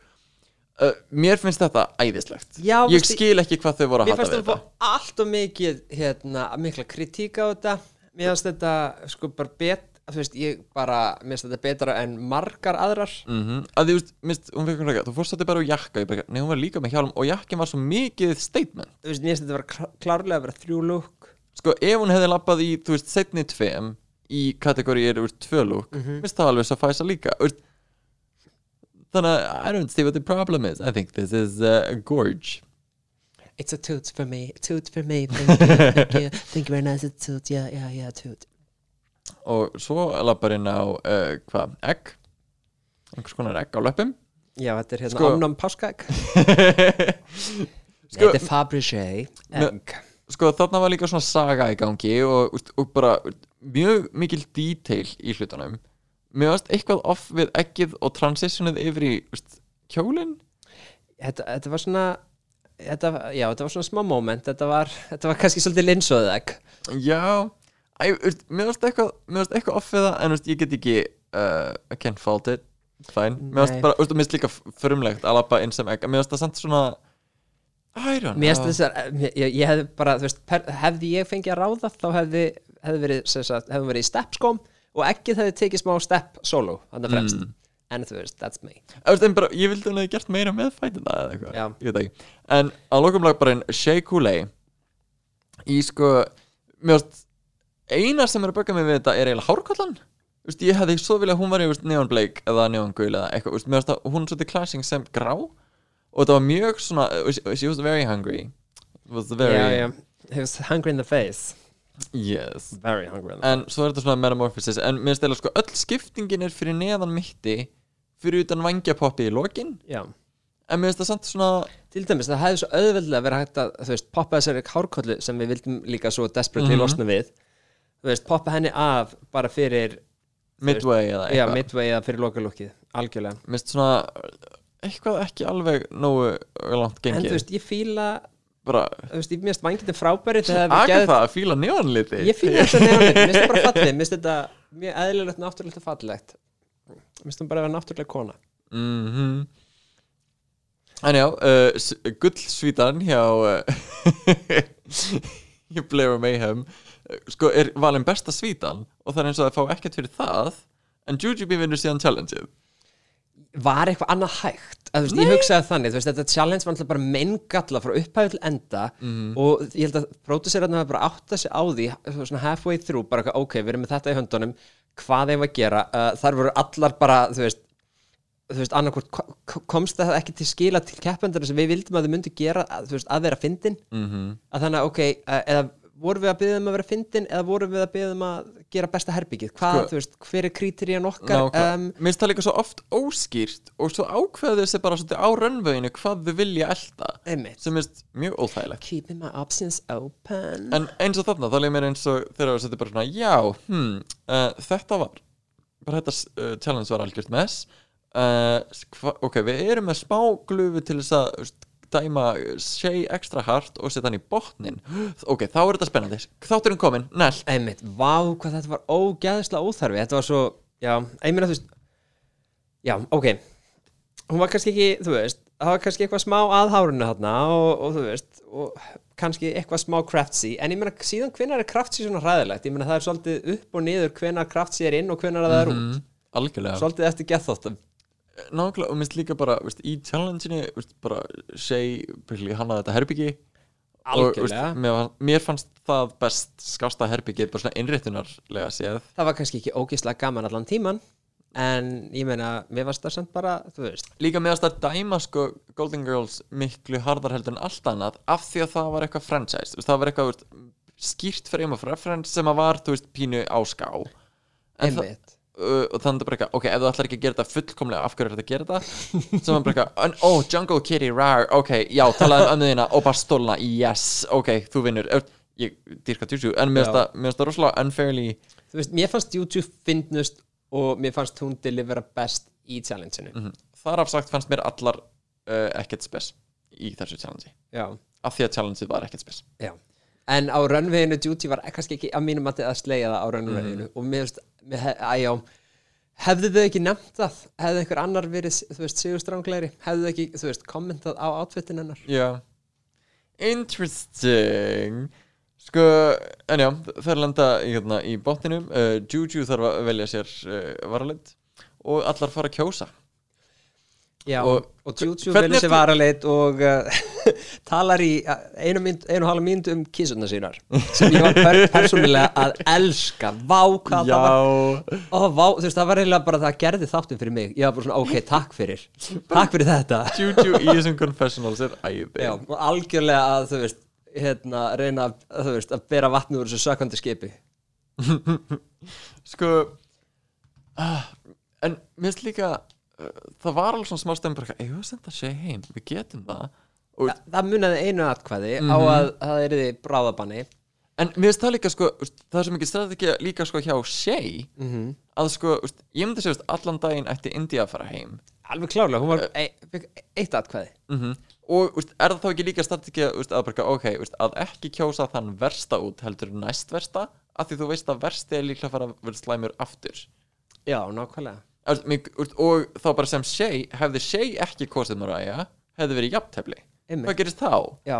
Uh, mér finnst þetta æðislegt. Já, ég veistu- skil ekki hvað þau voru að Mér hata fannst við það þetta. fá allt og mikið hérna, mikla kritík á þetta. Mér fannst þetta sko bara bet veist, ég bara, mér finnst þetta betra en margar aðrar. Mm að því, veist, minnst, hún fikk hún ekki þú fórst þetta bara á jakka, nei hún var líka með hjálm og jakkin var svo mikið statement. Þú veist, mér finnst þetta vera klárlega að vera þrjú lúk sko, ef hún hefði lappað í, þú veist, setni tveim í kategóriðir úr tvö lúk Mhm. minnst það alveg svo fæsa líka. Veist, þannig að I don't see what the problem is. I think this is uh, a gorge. It's a toot for me, toot for me. Thank you, thank you, thank you very nice It's toot, yeah, yeah, yeah, toot. Og svo lappar inn á uh, hvað, egg? Einhvers konar egg á löpum Já, þetta er hérna Sko- sko, omnum páskaegg. Sko, <laughs> Þetta er Fabergé egg sko þarna var líka svona saga í gangi og, og bara mjög mikil detail í hlutunum. Mér varst eitthvað off við eggið og transitionið yfir í úst, kjólinn? Þetta, þetta var svona þetta, Já, þetta var svona smá moment. Þetta var, þetta var kannski svolítið linsóðið egg. Já Æ, úst, mér varst eitthvað, eitthvað off við það en úst, ég get ekki uh, I can't fault it. Fine, mér varst bara, mér varst líka förumlegt að lappa inn sem egg, en mér varst það samt svona Mér finnst þessar, ég, ég hefði bara, þú veist, per, hefði ég fengið að ráða þá hefði, hefði verið, sagt, hefði verið í step skóm og ekkið hefði tekið smá step solo, þannig að fremst. Mm. En þú veist, that's me. Bara, ég vildi hún hefði gert meira með fætina eða eitthvað, Já. ég veit ekki en að lokum lag bara einn Shea Coulee í sko mér veist, eina sem er að bögga mig við þetta er eiginlega hárkollan Þú veist, ég hefði svo vilja að hún var í neon bleik eða neon gul eða eitthvað, þú veist, mér veist að hún er svolítið clashing sem grá og þetta var mjög svona, she was very hungry was very, Já, já. He was hungry in the face. yes Very hungry in the en svo er þetta svona metamorphosis en mér eða sko öll skiptingin er fyrir neðan mitti fyrir utan vangjapoppi í lokin face. Já. en mér finnst það samt svona Til dæmis, það hefði svo auðveldlega verið hægt að, þú veist, poppa þessari hárkollu sem við vildum líka svo desperately Mhm. losna við. Þú veist, poppa henni af bara fyrir, midway eða já, eitthvað midway eða fyrir lokalúkið, algjörlega. Mér finnst svona eitthvað ekki alveg nógu langt En gengið þú veist, ég fíla, bara þú veist, ég minnst vangið frábæri þegar aga það að fíla neonliti. Ég fýla þetta nefnir, mér finnst þetta bara fallið Mér finnst þetta mjög eðlilegt, náttúrulegt og fallegt. Mér finnst þetta bara að vera náttúrulega kona. Mm En já, uh, gullsvítan hjá <laughs> hjá Blair Mayhem uh, sko er valin besta svítan og það er eins og það fá ekkert fyrir það en Jujubee vinnur síðan challengeið Var eitthvað annað hægt. Að, þú veist, Ég hugsaði þannig, þú veist, þetta challenge var alltaf bara meingalla frá upphæðu til enda og ég held að pródusserarna hafa bara átt að sig á því svona halfway through, bara ok, við erum með þetta í höndunum hvað þeim að gera? Uh, þar voru allar bara, þú veist þú veist, ko- komst það ekki til skila til keppendurinn sem við vildum að þau myndu gera að, þú veist, að vera fyndin. Mm -hmm. að þannig ok, uh, eða vorum við að byggja um að vera fyndin eða vorum við að byggja um að gera besta herbyggið hvað, Sko- þú veist, hver er krítirían okkar? um, Mér finnst það líka svo oft óskýrt og svo ákveðu þessi bara svolítið á rönnvöginu hvað þau vilja elda einmitt, sem finnst mjög óþægilegt. Keeping my options open. En eins og þarna, þá leið mér eins og þegar það setið bara svona, já, hmm, uh, þetta var, bara þetta uh, challenge var algjört mess. Uh, ok, við erum með smá glufu til þess að dæma shea ekstra hart og setja hann í botnin. <gasps> Ok, þá er þetta spennandi. Þátturinn kominn, nell. einmitt, vá hvað þetta var ógæðislega óþarfi þetta var svo, já, ég meina þú veist já, ok hún var kannski ekki, þú veist það var kannski eitthvað smá að hárunu þarna og, og þú veist, og kannski eitthvað smá craftsy, en ég meina síðan hvenær er craftsy svona hræðilegt, ég meina það er svolítið upp og niður hvenær craftsy er inn og hvenær það er út Mm, algjörlega. svolítið eftir gethóttum Nákvæmlega, og minnst líka bara, veist, í challenge-inni, veist, bara basically, hann að þetta herbyggi. Og, veist, mér, mér fannst það best skásta herbyggið, bara svona innréttunarlega séð. það var kannski ekki ógeðslega gaman allan tíman en ég meina, mér varst það samt bara, þú veist líka meðast að dæma sko Golden Girls miklu harðar heldur en allt annað af því að það var eitthvað franchise veist, það var eitthvað skýrt frame of reference sem að var, þú veist, pínu á ská En það, einmitt uh, og þannig er bara eitthvað, ok, ef þú ætlar ekki að gera þetta fullkomlega af hverju er þetta að gera þetta? Sem er bara eitthvað, oh, Jungle Kitty, rar ok, já, talaði um ömmuðina og bara stólna yes, ok, þú vinnur. Ég dýrka tjúsjú, en mér finnst það rosalega unfairly þú veist, mér fannst YouTube finnust og mér fannst hún delivera best í challenge-inu. Mm þar af sagt fannst mér allar uh, ekkert spes í þessu challenge Já, af því að challengeið var ekkert spes. Já En á rönnveginu Duty var kannski ekki að mínum að slegja það á rönnveginu og mér veist, mér, he- að já. Hefðu þau ekki nefnt það? Hefðu einhver annar verið, þú veist, sigur stránglegri hefðu þau ekki, þú veist, kommentað á outfitin hennar? Já. Interesting. Sko, en já, það er lenda í, hérna, í botninum. Uh, Juju þarf að velja sér uh, varalind. Og allar fara að kjósa Já, Og og, hvernig velur sér varaleit og uh, <laughs> talar í uh, einu, mynd, einu og halva mínútu um kísuna sínar sem ég var per persónulega að elska. Vá, hvað það var Ó, vá, þú veist, það var eiginlega bara það gerði þáttum fyrir mig. Ég var bara svona, ok, takk fyrir. Takk fyrir þetta. Juju í þessum confessionals er æði. Já, og algjörlega að, þú veist hérna, reyna, að, þú veist, að bera vatni úr þessu sökandi skipi. <laughs> Sko ah, En mér finnst líka uh, það var alveg svona smá stemmur við að senda sé heim, við getum það. Og, Þa, Það munaði einu atkvæði á Mhm. að það er þið bráðabanni. En mér finnst það líka sko, það er svo mikið strategið líka sko hjá Shay mm að sko, ég myndi segja allan daginn ætti India að fara heim. Alveg klárlega, hún var e, eitt atkvæði. Mm og úst, er það þá ekki líka strategið að bara, ok, að ekki kjósa þann versta út heldur næst versta af því þú veist að versti er líklega að fara vera slæmur aftur? Já, nákvæmlega og þá bara sem Shay hefði Shay ekki kosið Mariah hefði verið jafntefli Einmitt. hvað gerist þá? Já,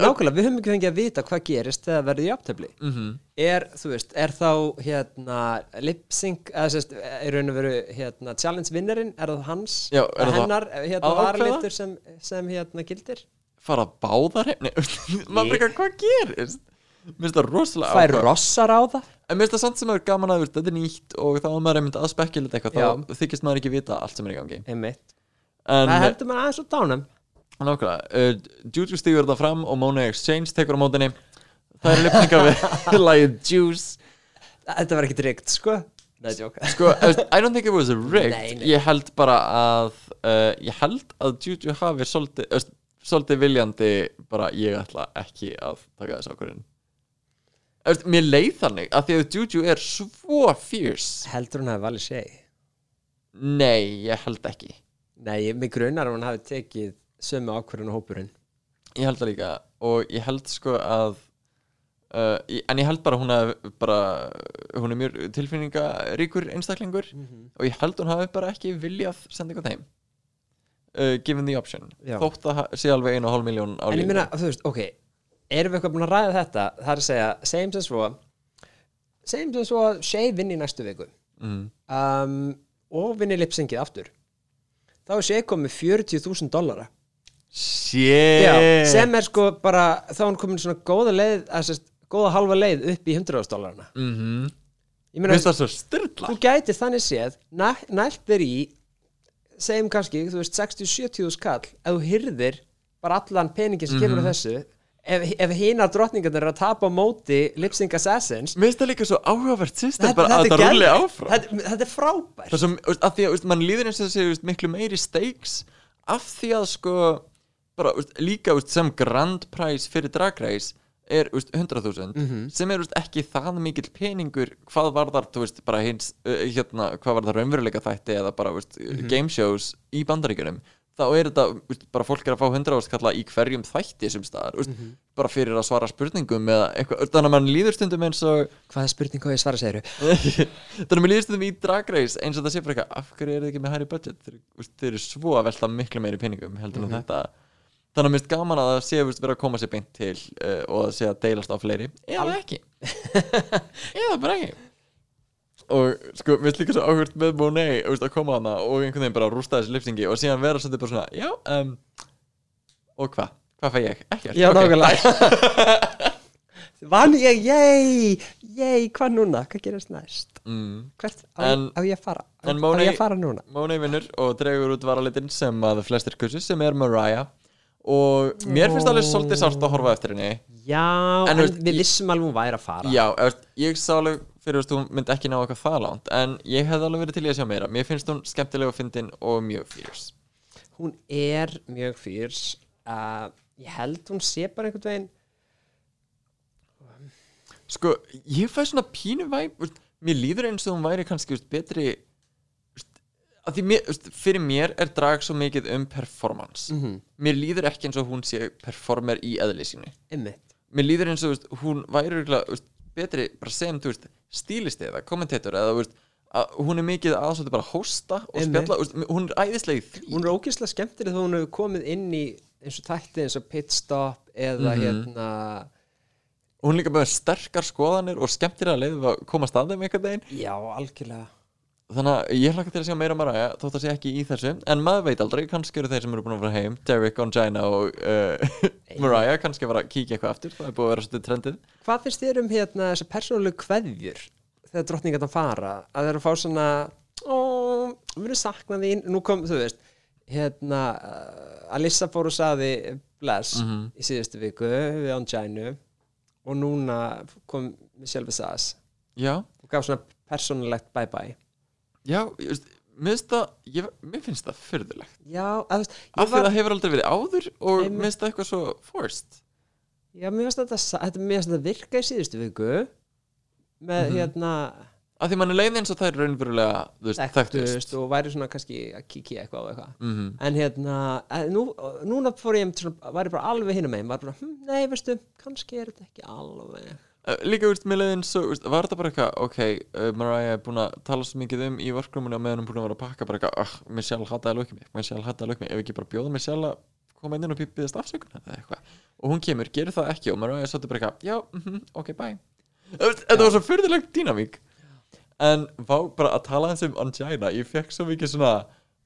nákvæmlega, við höfum ekki fengið að vita hvað gerist þegar verður jafntefli Mm -hmm. Er, þú veist, er þá hérna lip-sync, eða sérst er raun og veru hérna challenge vinnerinn er það hans, Já, er það hennar hérna að ákveða? varalitur sem, sem hérna gildir fara báðar heim? <laughs> Nei, úst, maður Ég- ekki hvað gerist mér finnst það rosalega Fær áhuga- rossar á það? En mér finnst það samt sem er gaman að úst, þetta er nýtt og þá er maður einmitt að spekjulita eitthvað þá þykist maður ekki vita allt sem er í gangi. Einmitt, En það heldur maður aðeins á dánum. Nákvæmlega, uh, Juju stígur þetta fram og Monet Exchange tekur á mótinni Það er lipninga við <laughs> lagið Juice. Þetta var ekki drygt, sko. Nei, djóka Sko, veist, I don't think it was rigged. Nei, nei. Ég held bara að uh, Ég held að Juju hafi svolítið, veist, svolítið viljandi bara ég ætla ekki að taka þess ákvörðin Veist, Mér leið þannig að því að Juju er svo fierce. Heldur hún hafi valið sé Nei, ég held ekki. Nei, mig grunar að hún hafi tekið sömu ákvörðun og hópurinn. Ég held það líka og ég held sko að uh, ég, en ég held bara að hún hef bara hún er mjög tilfinningaríkur einstaklingur og ég held hún hafi bara ekki viljað senda eitthvað þeim. Uh, given the option. Já. þótt að sé alveg einu og hálf miljón á En ég meina, þú veist, ok Erum við eitthvað búin að ræða þetta? Það er að segja, segjum sem svo Segjum sem svo að Shay vinni næstu viku. Mm. um, Og vinni lipsingið aftur. Þá er Shay komið 40.000 dollara. Sem er sko bara Þá er hann komin svona góða leið sest, Góða halva leið upp í 100.000 dollarana. Mm -hmm. Ég meina, þú gæti þannig séð næ, nælt þér í segjum kannski, þú veist 60-70 skall ef þú hyrðir bara allan peningin sem kemur á þessu ef, ef hinar drottningarnir er að tapa móti Lipsing Assassins Mér finnst það líka svo áhugavert system bara að það geðveikt. áfram þetta, þetta er frábært Það sem, að því að mann líður eins og þessi miklu meiri stakes af því að sko bara líka sem grand prize fyrir drag race er veist, 100.000 Mhm. sem er ekki það mikill peningur hvað var þar, veist, hins uh, hérna, hvað var það raunveruleika þætti eða bara veist, Mhm. game shows í bandaríkunum þá er þetta, bara fólk er að fá 100 áskalla í hverjum þætti sem staðar veist, Mhm. bara fyrir að svara spurningum eða eitthvað, þannig að mann líður stundum eins og hvað er spurning hvað ég svara segiru <laughs> Þannig að mér líðist þetta í Drag Race eins og það sé bara eitthvað, af hverju eru þið ekki með hærri budget? Þeir, eru svo að velta miklu meiri peningum heldur en þetta. Þannig að mér finnst gaman að það sé veist, vera að koma sér beint til uh, og það sé að deilast á fleiri. Eða ekki. Eða bara ekki og sko, finnst líka svo áhugurt með Monet að koma hana og einhvern veginn bara rústa þessi lipsingi og síðan vera svolítið bara svona, já um, og hvað? Hvað fæ ég? Ekkert? Já, Ok, nákvæmlega. <laughs> Vann ég, yey yey, hvað núna, hvað gerist næst? Mm. hvert, á, En- á ég að fara? Á, en á ég að fara núna? Monet vinnur og dregur út varalitin sem að flestir kussu sem er Mariah. Og mér finnst alveg svolítið sárt að horfa eftir henni. Já, En en, við vissum alveg hún væri að fara. Já, ég sá alveg fyrir að hún myndi ekki ná eitthvað það langt en ég hefði alveg verið til í að sjá meira. Mér finnst hún skemmtilega og fyndin og mjög fierce. Hún er mjög fyrst uh, ég held hún sé bara einhvern veginn Sko, ég fæ svona pínu veist, mér líður eins og hún væri kannski veist, betri að mér, veist, fyrir mér er drag svo mikið um performance. Mhm. mér líður ekki eins og hún sé performer í eðli sínu. Einmitt. Mér líður eins og veist, hún væri betri bara sem þú veist, stílisti eða kommentator eða veist, að hún er mikið aðsvöldi bara hósta og Einmitt. spjalla veist, hún er æðislega í því Hún er ógeðslega skemmtileg þó hún hefur komið inn í eins og þætti eins og Pit Stop eða Mhm. hérna hún er líka með sterkar skoðanir og skemmtir að leiða að komast að þeim einhvern veginn Já, algjörlega þannig að ég hlaka til að sjá meira Mariah þótt að sé ekki í þessu. En maður veit aldrei, kannski eru þeir sem eru búin að fara heim Derek, Ongina og uh, <laughs> Mariah kannski að fara að kíkja eitthvað aftur. Það er búið að vera svolítið trendið. Hvað finnst þér um hérna þessar persónulegu kveðjur þegar drottningarna fara? Að þeir eru að fá svona ó, við erum saknað þín. Nú kom, þú veist hérna, uh, Alissa fór og saði bless í síðustu viku við Anginu og núna kom Michelle Visage já, og gaf svona persónulegt bye bye já, ég veist það, ég, mér finnst það að, veist, af því það hefur aldrei verið áður og mér finnst það eitthvað svo forced. Já, mér finnst þetta, þetta virka í síðustu viku með Mhm. hérna af því mann er leiði eins og það er raunverulega þekktust og væri svona kannski að kíkja eitthvað og eitthvað. Mm en hérna, nú, núna fór ég var ég bara alveg hinum megin var bara, hm, nei, veistu, kannski er þetta ekki alveg líka, veist, mér leiði eins og, veist, var þetta bara eitthvað ok, uh, Mariah er búin að tala svo mikið um í workroomunni og meðan hún er búin að vera að pakka bara eitthvað, uh, Michelle hataði lögum mig Michelle hataði lögum mig, ef ekki bara bjóða Michelle að koma inn og býðast afsökunar eða eitthvað. Og hún kemur, gerir það ekki og Mariah svolítið bara eitthvað, já, mhm, ok, bye. Þetta var svo fyrðilegt dýnamík en vá bara að tala eins um Angina, ég fekk svo mikið svona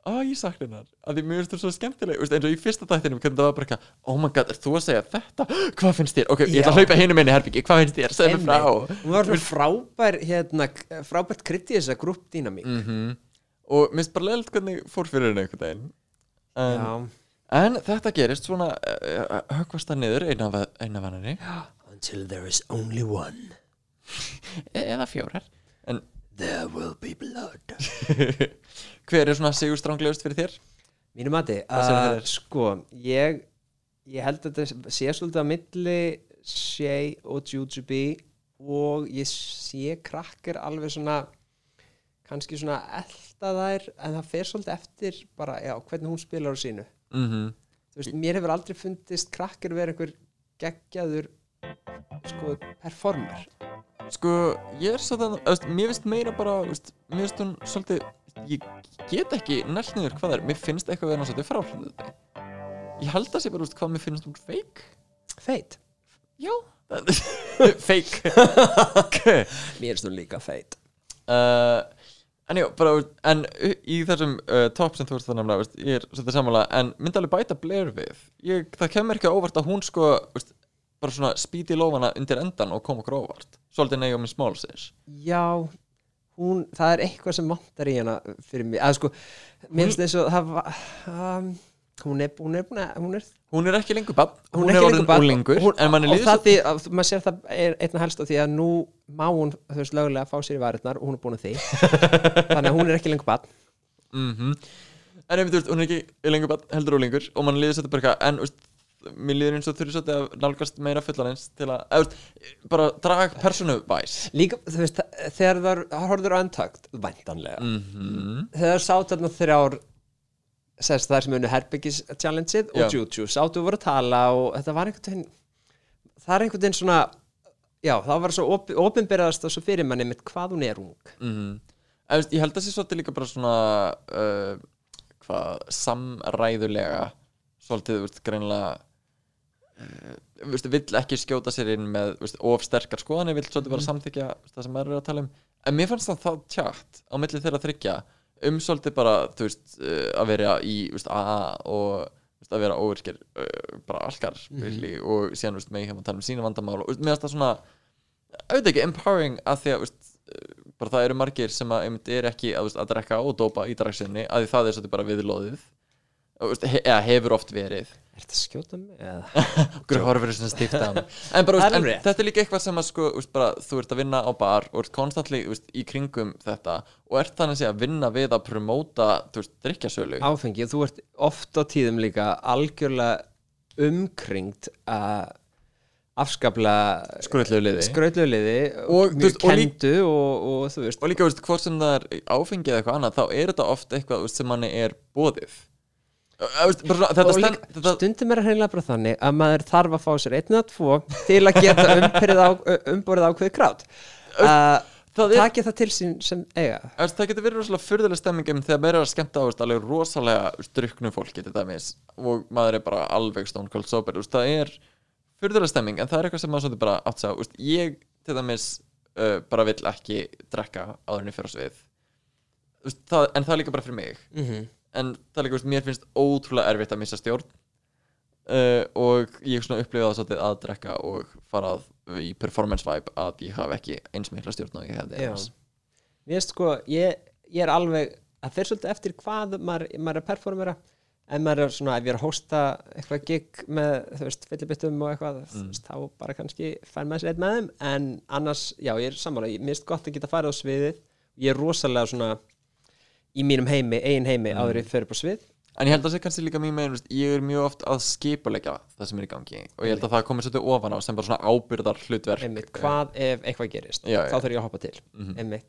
að ég sakna hennar, að því mér finnst þú svo skemmtileg. Veist, eins og í fyrsta þættinum hvernig það var bara eitthvað oh my god, er þú að segja þetta? Hvað finnst þér? Ok, ég ætla að hlaupa hinum inn í herbyggi, hvað finnst þér? Segðu mér frá. Hún var frábær hérna, frábært krytti í þessa grúpp dýnamík mm og mér finnst bara leilt hvernig fór fyrir henni einhvern veginn. En, en þetta gerist svona uh, höggvast það niður eina af, af hennari <gasps> until there is only one. Eða fjórar. En there will be blood <laughs> hver er svona sigur stránglegust fyrir þér? mínu mati, uh, sko ég, ég held að þetta sé svolítið á milli Shay og Jujubee og ég sé krakkar alveg svona kannski svona elda þær en það fer svolítið eftir bara, já, hvernig hún spilar á sínu Mm -hmm. þú veist, mér hefur aldrei fundist krakkar vera einhver geggjaður sko, performer Sko, ég er svo þannig, veist, mér finnst meira bara, veist, mér finnst hún svolítið, ég get ekki nælt niður hvað það er, mér finnst eitthvað vera svolítið fráhrindið þetta. Ég held að sé bara, veist, hvað mér finnst hún fake. feit, Já. <laughs> fake. okay. <laughs> mér finnst hún líka feit uh, En já, bara, en í þessum uh, top sem þú veist það nefnilega, veist, ég er svolítið sammála, en myndi alveg bæta Blair við. Ég, það kemur ekki á óvart að hún sko, veist, bara svona spýti lofana undir endan og kom okkur óvart. Svolítið Naomi Smalls er. já, hún, það er eitthvað sem vantar í hana fyrir mig, að sko mér finnst þess að það var um, hún er, hún er, hún er Hún er ekki lengur bann, hún, er, orðin lengur úlingur, og það því, að, maður sér það er einna helst á því að nú má hún þú veist lögulega að fá sér í varirnar og hún er búin að því. <laughs> Þannig að hún er ekki lengur barn. Mm En veist, hún er ekki lengur bann, heldur úlingur og manni líður svo bara eitthvað, en mér líður eins og þurfi svolítið að nálgast meira fullanins til að, eða, bara drag personu væs. líka, þú veist, þegar það horfður á antakt, væntanlega Mm þegar sátt þarna þrjár sérst það sem unnu Herbyggis challengeið og Juju, sáttu voru að tala og þetta var einhvern veginn það er einhvern veginn svona já, það var svo op opinberaðast og svo fyrir manni með hvað hún er ung -hmm. en, veist, Ég held að sé svolítið líka bara svona, uh, hvað, samræðulega, svolítið, þú veist, veist, vill ekki skjóta sér inn með, þú veist, of sterkar skoðanir, vill svolítið bara samþykja þú veist, það sem maður er að tala um. En mér fannst það það tjátt á milli þeirra þryggja um svolítið bara, veist, uh, að vera í, AA og að vera óvirkir, uh, bara alkar mm og síðan, með að tala um sína vandamál. Og, mér finnst það svona auðvitað ekki empowering að því að, bara það eru margir sem að er ekki að, að drekka og dópa í dragsinni, að því það er svolítið bara viðlóðið eða hefur oft verið. Er þetta að skjóta mig? <laughs> En, bara, en þetta er líka eitthvað sem að sko, bara, þú ert að vinna á bar og ert konstantli í kringum þetta og ert þannig að að vinna við að promóta drikkjasölu Áfengi, og þú ert oft á tíðum líka algjörlega umkringt uh, afskaplega skröldlegu liði. skrautlegu liði Og, mjög veist, og kendu og, og þú veist. Og líka, veist, hvort sem það er áfengi eða eitthvað annað þá er þetta oft eitthvað sem manni er bóðið Þetta, stundum er hreinlega bara þannig að maður þarf að fá sér einn eða tvo til að geta <laughs> umborið á, umborið ákveð krát. Uh, það takið það til sín sem eiga. Það getur verið rosalega furðulega stemming um þegar maður er að skemmta á alveg rosalega druknu fólki og maður er bara alveg stone cold sober það er furðulega stemming en það er eitthvað sem maður svolítið bara átt veist, ég til dæmis uh, bara vill ekki drekka áður en ég fyrir á svið. Veist, það, en það er líka bara fyrir mig. Mm -hmm. En það er líka, veist, mér finnst ótrúlega erfitt að missa stjórn. Uh, og ég svona upplifa það svolítið að drekka og fara að, í performance vibe að ég hafi ekki eins mikla stjórn og ég hefði annars. Mér finnst sko, ég, ég er alveg að fyrir svolítið eftir hvað maður, maður er að performera. En maður er svona, ef ég er að hósta eitthvað gig með, þú veist, fyllibittum og eitthvað, Mm. þá bara kannski fær maður sér einn með þeim, en annars já, ég er sammála, ég- finnst gott að geta farið á sviðið. Ég er rosalega svona í mínum heimi, eigin heimi Mm. áður ég fyrir á svið. En ég held að það sé kannski líka mín megin, ég er mjög oft að skipulegja það sem er í gangi og ég held að það komið svolítið ofan á sem bara svona ábyrðar hlutverk einmitt, hvað ef eitthvað gerist? Já, þá þarf ég að hoppa til, Mhm. einmitt.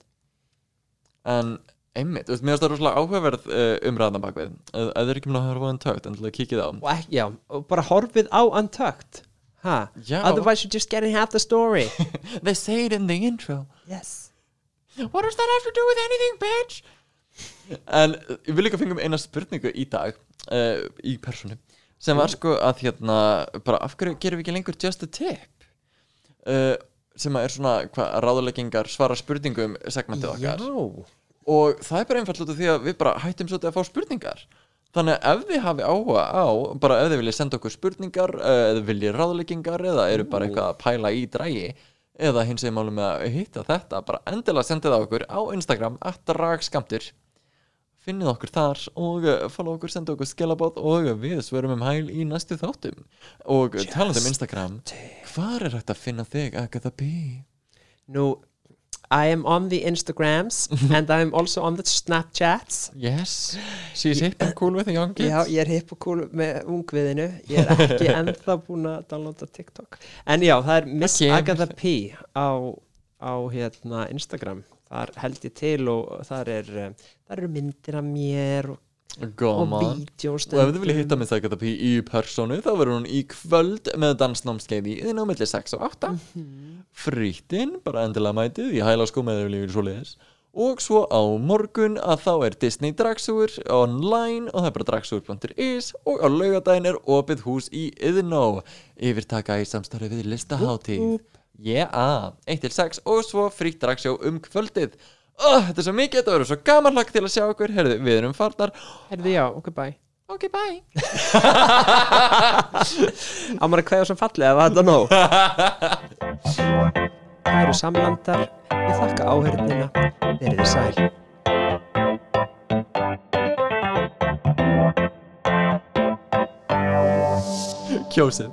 En einmitt, mér finnst það rosalega áhugaverð uh, umræðan bakvið ef þið eru ekki með að horfa á en að kíkið á. Og ekki, já, og bara horfið á Untucked. Ha, Já. otherwise you're just getting half the story. <laughs> They say it in the intro. Yes. What does that have to do with anything, bitch? En vil líka fengum eina spurningu í dag uh, í personu sem var sko að hérna bara af hverju gerum við ekki lengur just a tip? Uh, sem að er svona hvað ráðleggingar svara spurningum segmentið okkar. Já, og það er bara einfalt út af því að við bara hættum svolítið að fá spurningar. Þannig að ef þið hafi áhuga á bara ef þið viljið senda okkur spurningar eða viljið ráðleggingar eða eru bara eitthvað að pæla í drægi eða hins vegar málum með að hitta þetta bara endilega sendið það okkur á Instagram að dragskamtur finnið okkur þar og uh, follow okkur, senda okkur skilabóð og við sverum um hæl í næstu þáttum. Og Just talandi um Instagram. hvar er hægt að finna þig Agatha P? nú I am on the Instagrams <laughs> and I'm also on the Snapchats. Yes, she's hip and cool with the young kids. Já, ég er hipp og cool með ungviðinu. Ég er ekki <laughs> ennþá búin að downloada TikTok. En já, það er Miss. Agatha P á, á hérna, Instagram Þar held ég til og þar er eh, þar eru myndir af mér og, og Gaman vídeos Og ef þið viljið hitta með Agatha P í personu þá verður hún í kvöld með dansnámskeið í yðin á milli 6 og 8 Frýttinn, bara endilega mætið í hæla sko með þau viljið svo leiðis Og svo á morgun að þá er Disney Dragsúr online og það er bara dragsúr.is og á laugadaginn er opið hús í Yðnó Yfirtaka í samstarfi við listahátíð Yeah, 1 til 6 og svo frýtt dragsjó um kvöldið. Oh, Þetta er svo mikið, þetta verður svo gamanlagt til að sjá okkur Herðu, við erum farnar. Herði já, ok, bye. Ok, bye. <laughs> Á maður að kveða sem fallið eða þetta nóg? <laughs> Það eru samlandar Ég þakka áhörnina Verið þið sæl. Kjósið